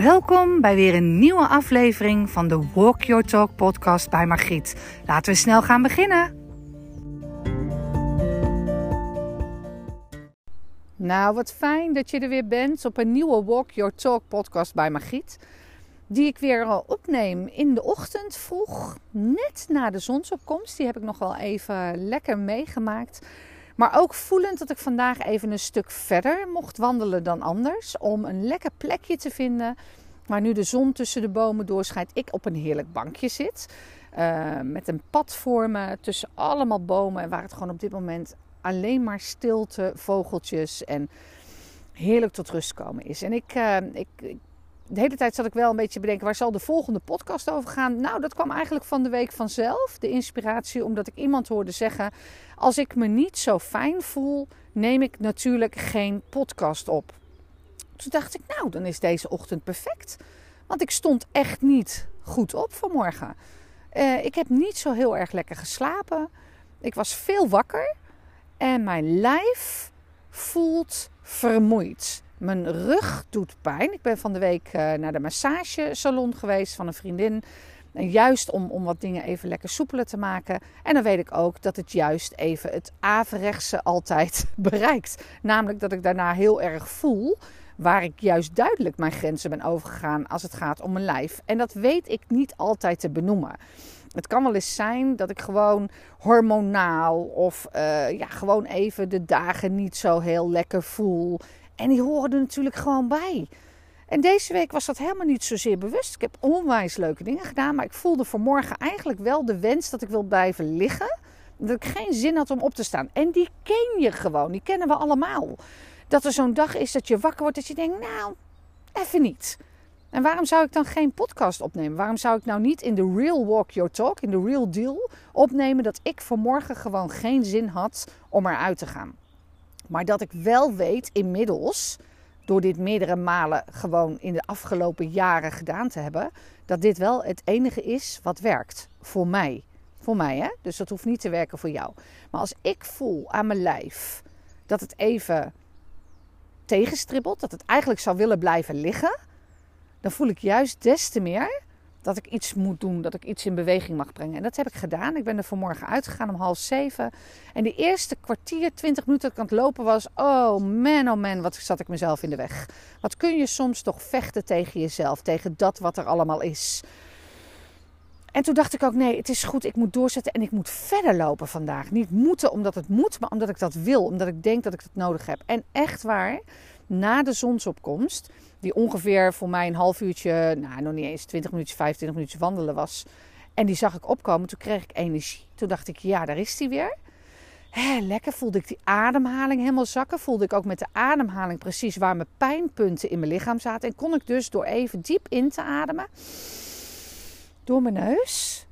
Welkom bij weer een nieuwe aflevering van de Walk Your Talk podcast bij Margriet. Laten we snel gaan beginnen. Nou, wat fijn dat je er weer bent op een nieuwe Walk Your Talk podcast bij Margriet. Die ik weer al opneem in de ochtend vroeg, net na de zonsopkomst. Die heb ik nog wel even lekker meegemaakt. Maar ook voelend dat ik vandaag even een stuk verder mocht wandelen dan anders. Om een lekker plekje te vinden. Waar nu de zon tussen de bomen doorschijnt. Ik op een heerlijk bankje zit. Uh, met een pad voor me tussen allemaal bomen. En waar het gewoon op dit moment alleen maar stilte, vogeltjes en heerlijk tot rust komen is. En ik, uh, ik, de hele tijd zat ik wel een beetje te bedenken, waar zal de volgende podcast over gaan? Nou, dat kwam eigenlijk van de week vanzelf. De inspiratie omdat ik iemand hoorde zeggen, als ik me niet zo fijn voel, neem ik natuurlijk geen podcast op. Toen dacht ik, nou, dan is deze ochtend perfect. Want ik stond echt niet goed op vanmorgen. Uh, ik heb niet zo heel erg lekker geslapen. Ik was veel wakker. En mijn lijf voelt vermoeid. Mijn rug doet pijn. Ik ben van de week uh, naar de massagesalon geweest van een vriendin. En juist om, om wat dingen even lekker soepeler te maken. En dan weet ik ook dat het juist even het averechtse altijd bereikt. Namelijk dat ik daarna heel erg voel waar ik juist duidelijk mijn grenzen ben overgegaan als het gaat om mijn lijf. En dat weet ik niet altijd te benoemen. Het kan wel eens zijn dat ik gewoon hormonaal of uh, ja, gewoon even de dagen niet zo heel lekker voel. En die horen er natuurlijk gewoon bij. En deze week was dat helemaal niet zozeer bewust. Ik heb onwijs leuke dingen gedaan, maar ik voelde vanmorgen eigenlijk wel de wens dat ik wil blijven liggen. Dat ik geen zin had om op te staan. En die ken je gewoon, die kennen we allemaal. Dat er zo'n dag is dat je wakker wordt dat je denkt, nou, even niet. En waarom zou ik dan geen podcast opnemen? Waarom zou ik nou niet in de real walk your talk, in de real deal, opnemen dat ik vanmorgen gewoon geen zin had om eruit te gaan? Maar dat ik wel weet inmiddels, door dit meerdere malen gewoon in de afgelopen jaren gedaan te hebben, dat dit wel het enige is wat werkt voor mij. Voor mij, hè? Dus dat hoeft niet te werken voor jou. Maar als ik voel aan mijn lijf dat het even tegenstribbelt, dat het eigenlijk zou willen blijven liggen, dan voel ik juist des te meer dat ik iets moet doen, dat ik iets in beweging mag brengen. En dat heb ik gedaan. Ik ben er vanmorgen uitgegaan om half zeven. En de eerste kwartier, twintig minuten dat ik aan het lopen was, oh man, oh man, wat zat ik mezelf in de weg. Wat kun je soms toch vechten tegen jezelf, tegen dat wat er allemaal is. En toen dacht ik ook, nee, het is goed, ik moet doorzetten en ik moet verder lopen vandaag. Niet moeten omdat het moet, maar omdat ik dat wil, omdat ik denk dat ik dat nodig heb. En echt waar, na de zonsopkomst, die ongeveer voor mij een half uurtje, nou nog niet eens 20 minuutjes, 25 minuutjes wandelen was. En die zag ik opkomen, toen kreeg ik energie. Toen dacht ik, ja, daar is die weer. Hé, lekker voelde ik die ademhaling helemaal zakken. Voelde ik ook met de ademhaling precies waar mijn pijnpunten in mijn lichaam zaten. En kon ik dus door even diep in te ademen, door mijn neus,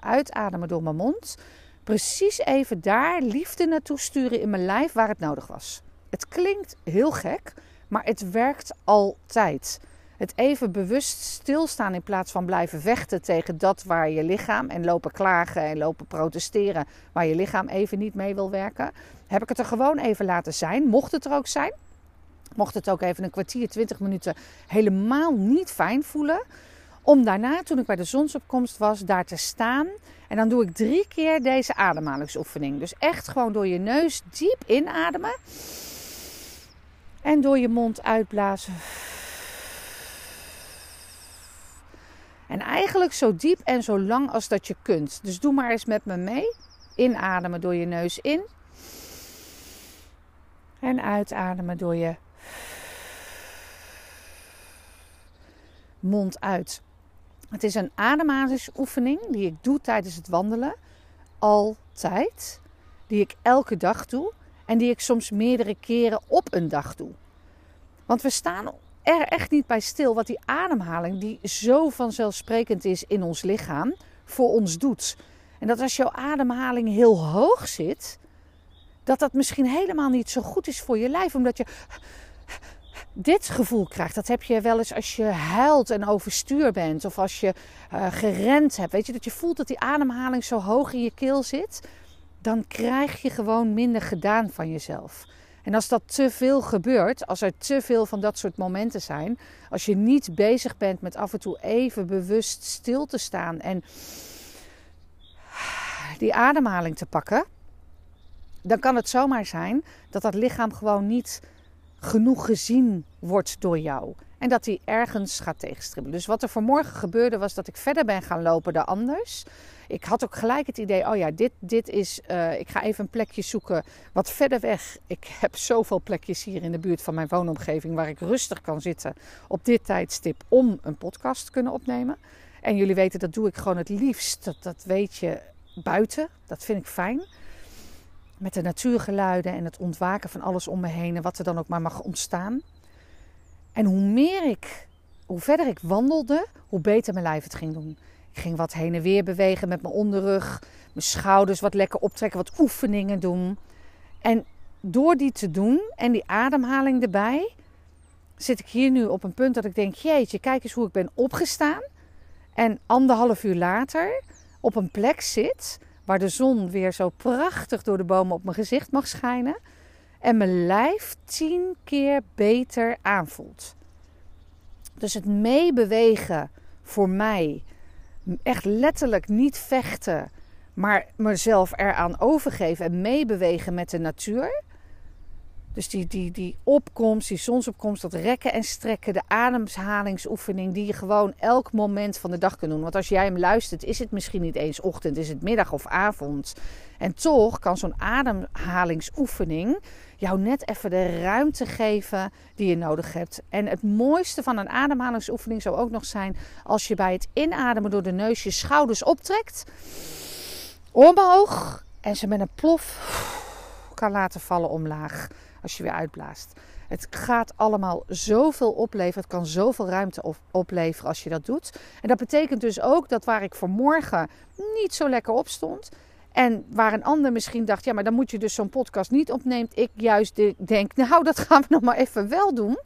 uitademen door mijn mond, precies even daar liefde naartoe sturen in mijn lijf waar het nodig was. Het klinkt heel gek, maar het werkt altijd. Het even bewust stilstaan in plaats van blijven vechten tegen dat waar je lichaam en lopen klagen en lopen protesteren, waar je lichaam even niet mee wil werken, heb ik het er gewoon even laten zijn. Mocht het er ook zijn, mocht het ook even een kwartier, twintig minuten helemaal niet fijn voelen, om daarna, toen ik bij de zonsopkomst was, daar te staan. En dan doe ik drie keer deze ademhalingsoefening. Dus echt gewoon door je neus diep inademen. En door je mond uitblazen. En eigenlijk zo diep en zo lang als dat je kunt. Dus doe maar eens met me mee. Inademen door je neus in. En uitademen door je mond uit. Het is een ademhalingsoefening die ik doe tijdens het wandelen. Altijd. Die ik elke dag doe. En die ik soms meerdere keren op een dag doe. Want we staan er echt niet bij stil wat die ademhaling, die zo vanzelfsprekend is in ons lichaam, voor ons doet. En dat als jouw ademhaling heel hoog zit, dat dat misschien helemaal niet zo goed is voor je lijf. Omdat je dit gevoel krijgt. Dat heb je wel eens als je huilt en overstuur bent. Of als je uh, gerend hebt. Weet je, dat je voelt dat die ademhaling zo hoog in je keel zit dan krijg je gewoon minder gedaan van jezelf. En als dat te veel gebeurt, als er te veel van dat soort momenten zijn, als je niet bezig bent met af en toe even bewust stil te staan en die ademhaling te pakken, dan kan het zomaar zijn dat dat lichaam gewoon niet genoeg gezien wordt door jou. En dat hij ergens gaat tegenstribbelen. Dus wat er vanmorgen gebeurde was dat ik verder ben gaan lopen dan anders. Ik had ook gelijk het idee, oh ja, dit, dit is, uh, ik ga even een plekje zoeken wat verder weg. Ik heb zoveel plekjes hier in de buurt van mijn woonomgeving waar ik rustig kan zitten op dit tijdstip om een podcast te kunnen opnemen. En jullie weten, dat doe ik gewoon het liefst. Dat, dat weet je buiten. Dat vind ik fijn. Met de natuurgeluiden en het ontwaken van alles om me heen en wat er dan ook maar mag ontstaan. En hoe meer ik, hoe verder ik wandelde, hoe beter mijn lijf het ging doen. Ik ging wat heen en weer bewegen met mijn onderrug, mijn schouders wat lekker optrekken, wat oefeningen doen. En door die te doen en die ademhaling erbij, zit ik hier nu op een punt dat ik denk: jeetje, kijk eens hoe ik ben opgestaan. En anderhalf uur later op een plek zit waar de zon weer zo prachtig door de bomen op mijn gezicht mag schijnen en mijn lijf tien keer beter aanvoelt. Dus het meebewegen voor mij, echt letterlijk niet vechten, maar mezelf eraan overgeven en meebewegen met de natuur. Dus die, die, die opkomst, die zonsopkomst, dat rekken en strekken, de ademhalingsoefening die je gewoon elk moment van de dag kunt doen. Want als jij hem luistert, is het misschien niet eens ochtend, is het middag of avond. En toch kan zo'n ademhalingsoefening jou net even de ruimte geven die je nodig hebt. En het mooiste van een ademhalingsoefening zou ook nog zijn als je bij het inademen door de neus je schouders optrekt, omhoog en ze met een plof kan laten vallen omlaag als je weer uitblaast. Het gaat allemaal zoveel opleveren. Het kan zoveel ruimte opleveren als je dat doet. En dat betekent dus ook dat waar ik vanmorgen niet zo lekker op stond. En waar een ander misschien dacht, ja, maar dan moet je dus zo'n podcast niet opneemt. Ik juist denk, nou, dat gaan we nog maar even wel doen.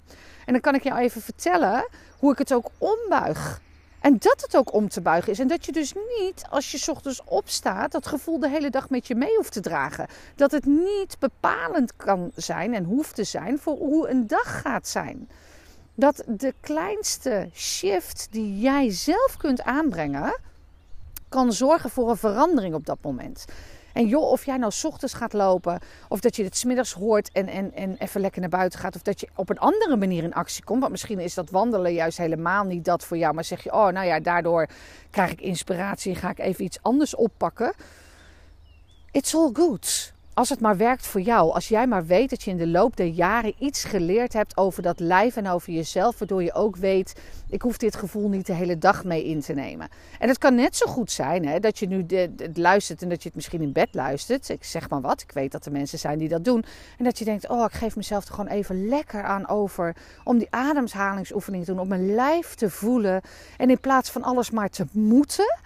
En dan kan ik jou even vertellen hoe ik het ook ombuig. En dat het ook om te buigen is. En dat je dus niet, als je ochtends opstaat, dat gevoel de hele dag met je mee hoeft te dragen. Dat het niet bepalend kan zijn en hoeft te zijn voor hoe een dag gaat zijn. Dat de kleinste shift die jij zelf kunt aanbrengen, kan zorgen voor een verandering op dat moment. En joh, of jij nou s ochtends gaat lopen, of dat je het smiddags hoort en, en, en even lekker naar buiten gaat, of dat je op een andere manier in actie komt. Want misschien is dat wandelen juist helemaal niet dat voor jou, maar zeg je, oh nou ja, daardoor krijg ik inspiratie ga ik even iets anders oppakken. It's all good. Als het maar werkt voor jou. Als jij maar weet dat je in de loop der jaren iets geleerd hebt over dat lijf en over jezelf. Waardoor je ook weet, ik hoef dit gevoel niet de hele dag mee in te nemen. En het kan net zo goed zijn hè, dat je nu het luistert en dat je het misschien in bed luistert. Ik zeg maar wat, ik weet dat er mensen zijn die dat doen. En dat je denkt, oh ik geef mezelf er gewoon even lekker aan over. Om die ademhalingsoefening te doen, om mijn lijf te voelen. En in plaats van alles maar te moeten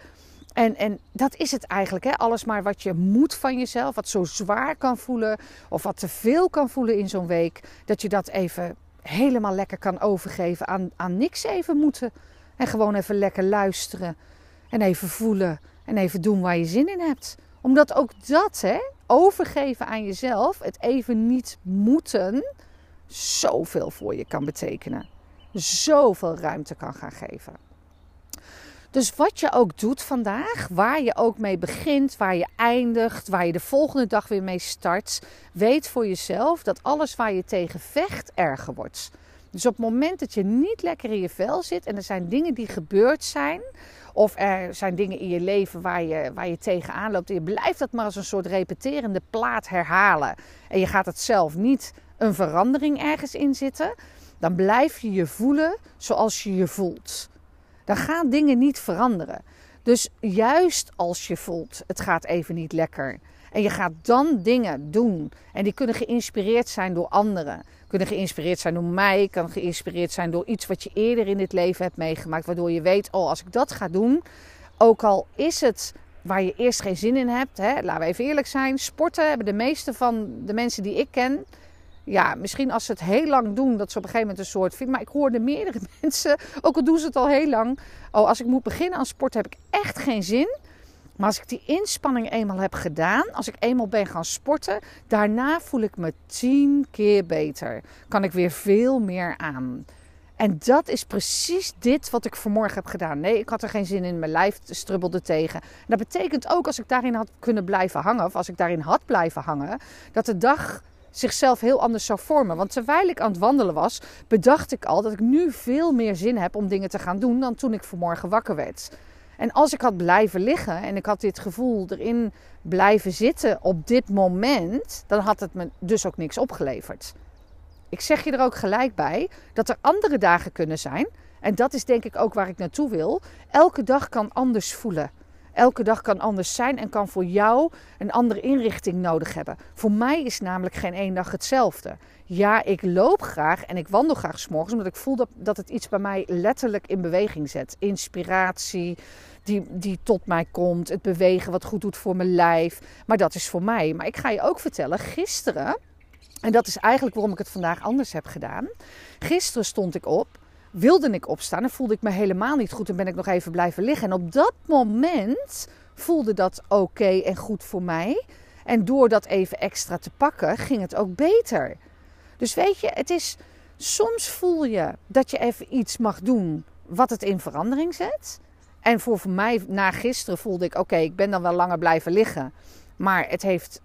en, en dat is het eigenlijk. Hè? Alles maar wat je moet van jezelf, wat zo zwaar kan voelen of wat te veel kan voelen in zo'n week, dat je dat even helemaal lekker kan overgeven aan, aan niks even moeten. En gewoon even lekker luisteren en even voelen en even doen waar je zin in hebt. Omdat ook dat, hè, overgeven aan jezelf, het even niet moeten, zoveel voor je kan betekenen. Zoveel ruimte kan gaan geven. Dus wat je ook doet vandaag, waar je ook mee begint, waar je eindigt, waar je de volgende dag weer mee start, weet voor jezelf dat alles waar je tegen vecht erger wordt. Dus op het moment dat je niet lekker in je vel zit en er zijn dingen die gebeurd zijn, of er zijn dingen in je leven waar je, waar je tegenaan loopt, en je blijft dat maar als een soort repeterende plaat herhalen en je gaat het zelf niet een verandering ergens in zitten, dan blijf je je voelen zoals je je voelt dan gaan dingen niet veranderen. Dus juist als je voelt, het gaat even niet lekker. En je gaat dan dingen doen. En die kunnen geïnspireerd zijn door anderen. Kunnen geïnspireerd zijn door mij. Kan geïnspireerd zijn door iets wat je eerder in dit leven hebt meegemaakt. Waardoor je weet, oh als ik dat ga doen. Ook al is het waar je eerst geen zin in hebt. Hè, laten we even eerlijk zijn. Sporten hebben de meeste van de mensen die ik ken ja, misschien als ze het heel lang doen, dat ze op een gegeven moment een soort Maar ik hoorde meerdere mensen, ook al doen ze het al heel lang. Oh, als ik moet beginnen aan sport heb ik echt geen zin. Maar als ik die inspanning eenmaal heb gedaan, als ik eenmaal ben gaan sporten, daarna voel ik me tien keer beter. Kan ik weer veel meer aan. En dat is precies dit wat ik vanmorgen heb gedaan. Nee, ik had er geen zin in. Mijn lijf strubbelde tegen. En dat betekent ook als ik daarin had kunnen blijven hangen, of als ik daarin had blijven hangen, dat de dag zichzelf heel anders zou vormen. Want terwijl ik aan het wandelen was, bedacht ik al dat ik nu veel meer zin heb om dingen te gaan doen dan toen ik vanmorgen wakker werd. En als ik had blijven liggen en ik had dit gevoel erin blijven zitten op dit moment, dan had het me dus ook niks opgeleverd. Ik zeg je er ook gelijk bij dat er andere dagen kunnen zijn. En dat is denk ik ook waar ik naartoe wil. Elke dag kan anders voelen. Elke dag kan anders zijn en kan voor jou een andere inrichting nodig hebben. Voor mij is namelijk geen één dag hetzelfde. Ja, ik loop graag en ik wandel graag s'morgens, omdat ik voel dat, dat het iets bij mij letterlijk in beweging zet. Inspiratie die, die tot mij komt, het bewegen wat goed doet voor mijn lijf. Maar dat is voor mij. Maar ik ga je ook vertellen, gisteren, en dat is eigenlijk waarom ik het vandaag anders heb gedaan. Gisteren stond ik op wilde ik opstaan en voelde ik me helemaal niet goed en ben ik nog even blijven liggen. En op dat moment voelde dat oké en goed voor mij. En door dat even extra te pakken, ging het ook beter. Dus weet je, het is soms voel je dat je even iets mag doen wat het in verandering zet. En voor, voor mij na gisteren voelde ik: oké, ik ben dan wel langer blijven liggen. Maar het heeft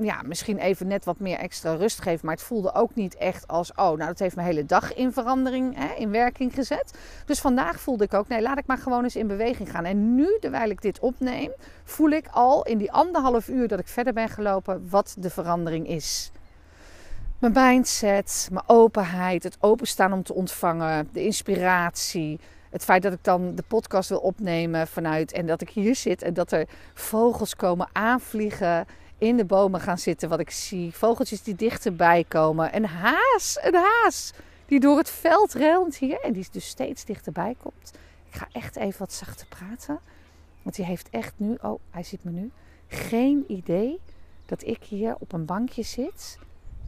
ja, misschien even net wat meer extra rust geeft. Maar het voelde ook niet echt als, oh, nou dat heeft mijn hele dag in verandering, hè, in werking gezet. Dus vandaag voelde ik ook, nee, laat ik maar gewoon eens in beweging gaan. En nu, terwijl ik dit opneem, voel ik al in die anderhalf uur dat ik verder ben gelopen, wat de verandering is. Mijn mindset, mijn openheid, het openstaan om te ontvangen, de inspiratie. Het feit dat ik dan de podcast wil opnemen vanuit en dat ik hier zit en dat er vogels komen aanvliegen in de bomen gaan zitten wat ik zie. Vogeltjes die dichterbij komen. Een haas, een haas die door het veld rent hier en die dus steeds dichterbij komt. Ik ga echt even wat zachter praten. Want die heeft echt nu, oh hij ziet me nu, geen idee dat ik hier op een bankje zit.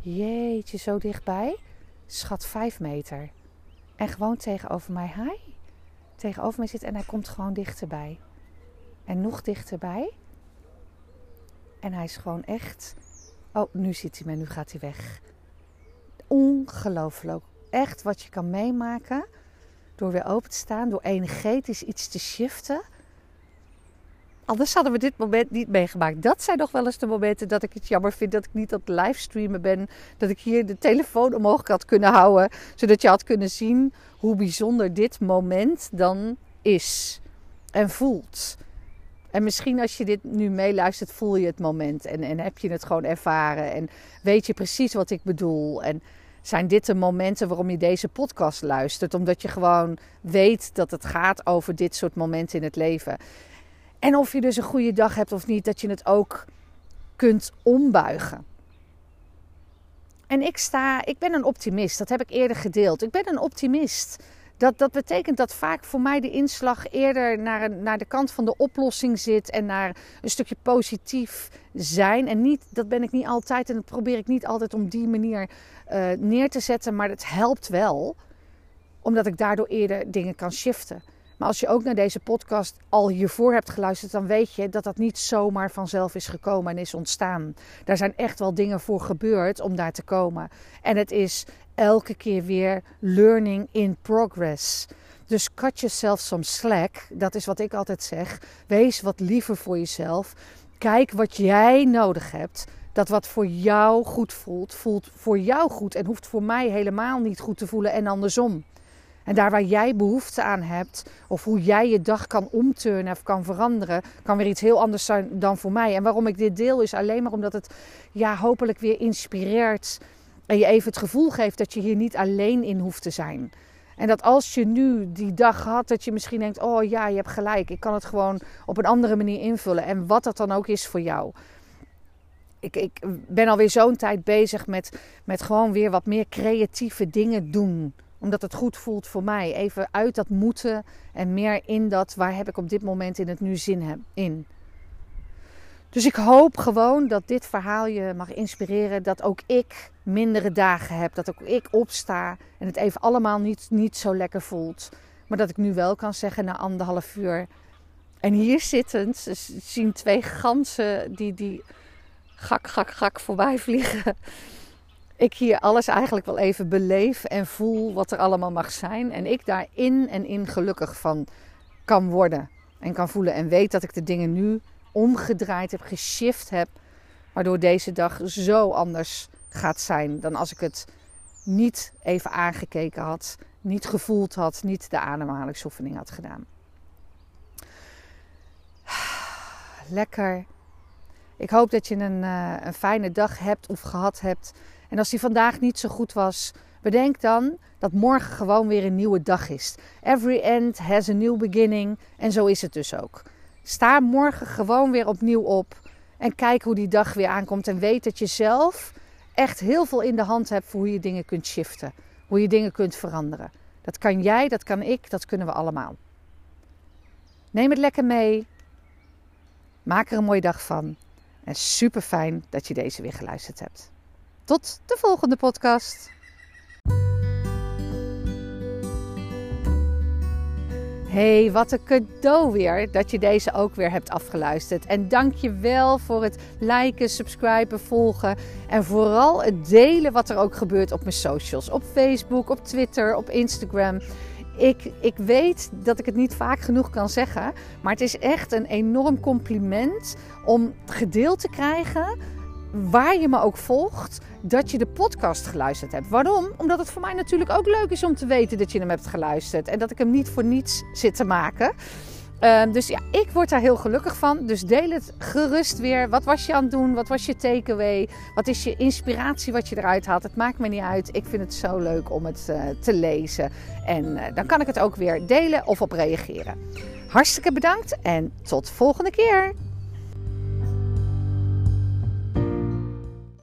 Jeetje, zo dichtbij. Schat 5 meter. En gewoon tegenover mij, hi. Tegenover mij zit en hij komt gewoon dichterbij. En nog dichterbij. En hij is gewoon echt. Oh, nu ziet hij me, nu gaat hij weg. Ongelooflijk. Echt wat je kan meemaken door weer open te staan, door energetisch iets te shiften. Anders hadden we dit moment niet meegemaakt. Dat zijn nog wel eens de momenten dat ik het jammer vind dat ik niet aan het livestreamen ben. Dat ik hier de telefoon omhoog had kunnen houden. Zodat je had kunnen zien hoe bijzonder dit moment dan is en voelt. En misschien als je dit nu meeluistert, voel je het moment en, en heb je het gewoon ervaren en weet je precies wat ik bedoel. En zijn dit de momenten waarom je deze podcast luistert? Omdat je gewoon weet dat het gaat over dit soort momenten in het leven. En of je dus een goede dag hebt of niet, dat je het ook kunt ombuigen. En ik sta, ik ben een optimist, dat heb ik eerder gedeeld. Ik ben een optimist. Dat, dat betekent dat vaak voor mij de inslag eerder naar, naar de kant van de oplossing zit en naar een stukje positief zijn. En niet, dat ben ik niet altijd en dat probeer ik niet altijd op die manier uh, neer te zetten, maar het helpt wel, omdat ik daardoor eerder dingen kan shiften. Maar als je ook naar deze podcast al hiervoor hebt geluisterd, dan weet je dat dat niet zomaar vanzelf is gekomen en is ontstaan. Daar zijn echt wel dingen voor gebeurd om daar te komen. En het is elke keer weer learning in progress. Dus cut yourself some slack. Dat is wat ik altijd zeg. Wees wat liever voor jezelf. Kijk wat jij nodig hebt. Dat wat voor jou goed voelt, voelt voor jou goed en hoeft voor mij helemaal niet goed te voelen en andersom. En daar waar jij behoefte aan hebt, of hoe jij je dag kan omturnen of kan veranderen, kan weer iets heel anders zijn dan voor mij. En waarom ik dit deel is alleen maar omdat het ja, hopelijk weer inspireert en je even het gevoel geeft dat je hier niet alleen in hoeft te zijn. En dat als je nu die dag had, dat je misschien denkt: oh ja, je hebt gelijk, ik kan het gewoon op een andere manier invullen. En wat dat dan ook is voor jou. Ik, ik ben alweer zo'n tijd bezig met, met gewoon weer wat meer creatieve dingen doen omdat het goed voelt voor mij. Even uit dat moeten en meer in dat waar heb ik op dit moment in het nu zin in. Dus ik hoop gewoon dat dit verhaal je mag inspireren. Dat ook ik mindere dagen heb. Dat ook ik opsta en het even allemaal niet, niet zo lekker voelt. Maar dat ik nu wel kan zeggen na anderhalf uur. En hier zittend zien twee ganzen die, die gak, gak, gak voorbij vliegen. Ik hier alles eigenlijk wel even beleef en voel wat er allemaal mag zijn. En ik daarin en in gelukkig van kan worden. En kan voelen. En weet dat ik de dingen nu omgedraaid heb, geshift heb. Waardoor deze dag zo anders gaat zijn dan als ik het niet even aangekeken had, niet gevoeld had, niet de ademhalingsoefening had gedaan. Lekker. Ik hoop dat je een, uh, een fijne dag hebt of gehad hebt. En als die vandaag niet zo goed was, bedenk dan dat morgen gewoon weer een nieuwe dag is. Every end has a new beginning. En zo is het dus ook. Sta morgen gewoon weer opnieuw op. En kijk hoe die dag weer aankomt. En weet dat je zelf echt heel veel in de hand hebt voor hoe je dingen kunt shiften. Hoe je dingen kunt veranderen. Dat kan jij, dat kan ik, dat kunnen we allemaal. Neem het lekker mee. Maak er een mooie dag van. En super fijn dat je deze weer geluisterd hebt. Tot de volgende podcast. Hey, wat een cadeau weer dat je deze ook weer hebt afgeluisterd. En dank je wel voor het liken, subscriben, volgen. En vooral het delen wat er ook gebeurt op mijn socials. Op Facebook, op Twitter, op Instagram. Ik, ik weet dat ik het niet vaak genoeg kan zeggen. Maar het is echt een enorm compliment om gedeeld te krijgen waar je me ook volgt, dat je de podcast geluisterd hebt. Waarom? Omdat het voor mij natuurlijk ook leuk is om te weten dat je hem hebt geluisterd. En dat ik hem niet voor niets zit te maken. Ehm, dus ja, ik word daar heel gelukkig van. Dus deel het gerust weer. Wat was je aan het doen? Wat was je takeaway? Wat is je inspiratie wat je eruit haalt? Het maakt me niet uit. Ik vind het zo leuk om het uh, te lezen. En uh, dan kan ik het ook weer delen of op reageren. Hartstikke bedankt en tot volgende keer.